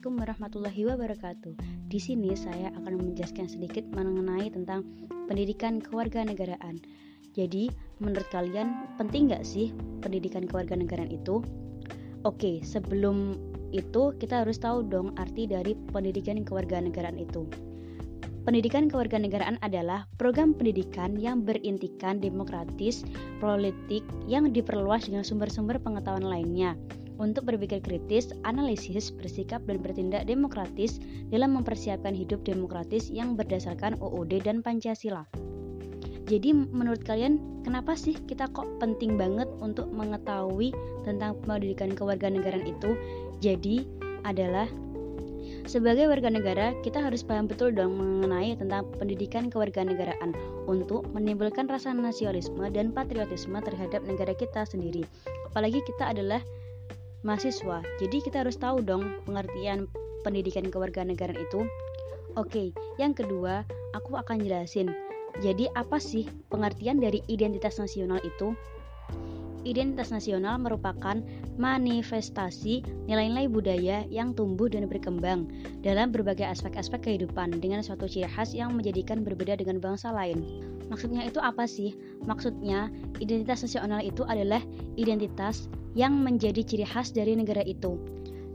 Assalamualaikum warahmatullahi wabarakatuh. Di sini saya akan menjelaskan sedikit mengenai tentang pendidikan kewarganegaraan. Jadi, menurut kalian penting nggak sih pendidikan kewarganegaraan itu? Oke, sebelum itu kita harus tahu dong arti dari pendidikan kewarganegaraan itu. Pendidikan kewarganegaraan adalah program pendidikan yang berintikan demokratis, politik yang diperluas dengan sumber-sumber pengetahuan lainnya untuk berpikir kritis, analisis, bersikap, dan bertindak demokratis dalam mempersiapkan hidup demokratis yang berdasarkan OOD dan Pancasila. Jadi menurut kalian kenapa sih kita kok penting banget untuk mengetahui tentang pendidikan kewarganegaraan itu? Jadi adalah sebagai warga negara, kita harus paham betul dong mengenai tentang pendidikan kewarganegaraan untuk menimbulkan rasa nasionalisme dan patriotisme terhadap negara kita sendiri. Apalagi kita adalah mahasiswa. Jadi kita harus tahu dong pengertian pendidikan kewarganegaraan itu. Oke, yang kedua, aku akan jelasin. Jadi apa sih pengertian dari identitas nasional itu? Identitas nasional merupakan manifestasi nilai-nilai budaya yang tumbuh dan berkembang dalam berbagai aspek-aspek kehidupan dengan suatu ciri khas yang menjadikan berbeda dengan bangsa lain. Maksudnya itu apa sih? Maksudnya, identitas nasional itu adalah identitas yang menjadi ciri khas dari negara itu.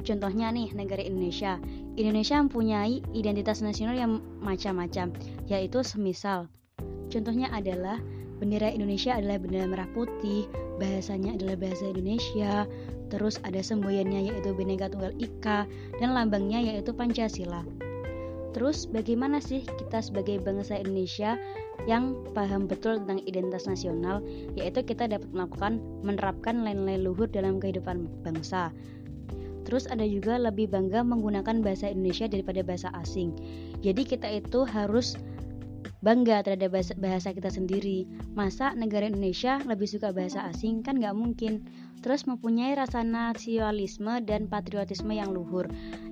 Contohnya nih, negara Indonesia. Indonesia mempunyai identitas nasional yang macam-macam, yaitu semisal. Contohnya adalah bendera Indonesia adalah bendera merah putih, bahasanya adalah bahasa Indonesia, terus ada semboyannya yaitu Bhinneka Tunggal Ika, dan lambangnya yaitu Pancasila. Terus bagaimana sih kita sebagai bangsa Indonesia yang paham betul tentang identitas nasional, yaitu kita dapat melakukan menerapkan nilai-nilai luhur dalam kehidupan bangsa. Terus ada juga lebih bangga menggunakan bahasa Indonesia daripada bahasa asing. Jadi kita itu harus bangga terhadap bahasa, kita sendiri. Masa negara Indonesia lebih suka bahasa asing kan nggak mungkin terus mempunyai rasa nasionalisme dan patriotisme yang luhur.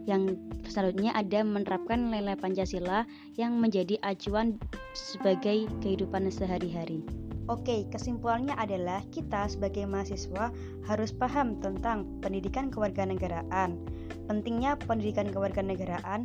Yang selanjutnya ada menerapkan nilai Pancasila yang menjadi acuan sebagai kehidupan sehari-hari. Oke, kesimpulannya adalah kita sebagai mahasiswa harus paham tentang pendidikan kewarganegaraan, pentingnya pendidikan kewarganegaraan,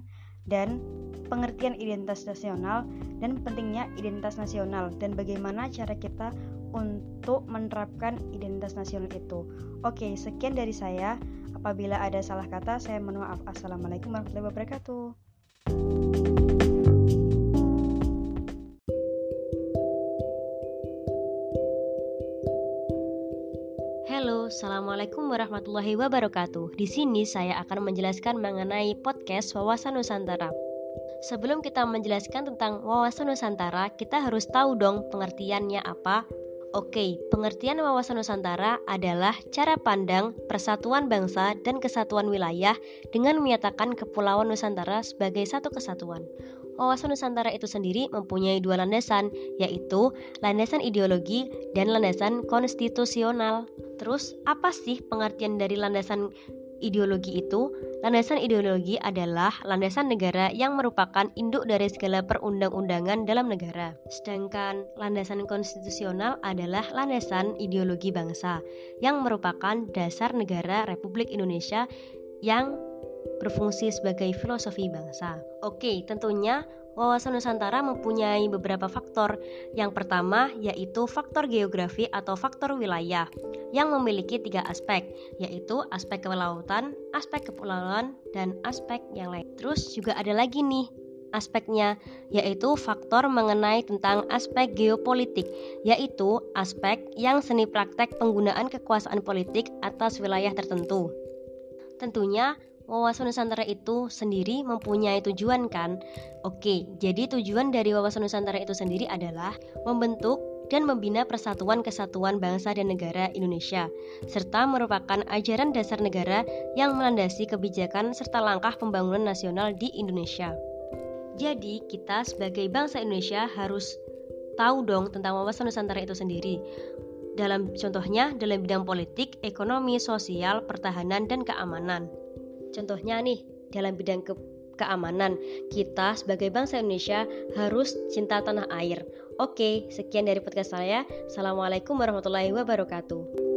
dan pengertian identitas nasional dan pentingnya identitas nasional dan bagaimana cara kita untuk menerapkan identitas nasional itu. Oke, sekian dari saya. Apabila ada salah kata, saya mohon maaf. Assalamualaikum warahmatullahi wabarakatuh. Assalamualaikum warahmatullahi wabarakatuh. Di sini saya akan menjelaskan mengenai podcast Wawasan Nusantara. Sebelum kita menjelaskan tentang wawasan Nusantara, kita harus tahu dong pengertiannya apa. Oke, pengertian wawasan Nusantara adalah cara pandang persatuan bangsa dan kesatuan wilayah dengan menyatakan kepulauan Nusantara sebagai satu kesatuan. Wawasan Nusantara itu sendiri mempunyai dua landasan, yaitu landasan ideologi dan landasan konstitusional. Terus, apa sih pengertian dari landasan ideologi itu? Landasan ideologi adalah landasan negara yang merupakan induk dari segala perundang-undangan dalam negara. Sedangkan landasan konstitusional adalah landasan ideologi bangsa yang merupakan dasar negara Republik Indonesia yang berfungsi sebagai filosofi bangsa. Oke, tentunya wawasan Nusantara mempunyai beberapa faktor. Yang pertama yaitu faktor geografi atau faktor wilayah yang memiliki tiga aspek, yaitu aspek kelautan, aspek kepulauan, dan aspek yang lain. Terus juga ada lagi nih aspeknya, yaitu faktor mengenai tentang aspek geopolitik, yaitu aspek yang seni praktek penggunaan kekuasaan politik atas wilayah tertentu. Tentunya wawasan Nusantara itu sendiri mempunyai tujuan kan? Oke, jadi tujuan dari wawasan Nusantara itu sendiri adalah membentuk dan membina persatuan kesatuan bangsa dan negara Indonesia, serta merupakan ajaran dasar negara yang melandasi kebijakan serta langkah pembangunan nasional di Indonesia. Jadi, kita sebagai bangsa Indonesia harus tahu dong tentang wawasan Nusantara itu sendiri. Dalam contohnya dalam bidang politik, ekonomi, sosial, pertahanan, dan keamanan. Contohnya nih, dalam bidang ke keamanan, kita sebagai bangsa Indonesia harus cinta tanah air. Oke, sekian dari podcast saya. Assalamualaikum warahmatullahi wabarakatuh.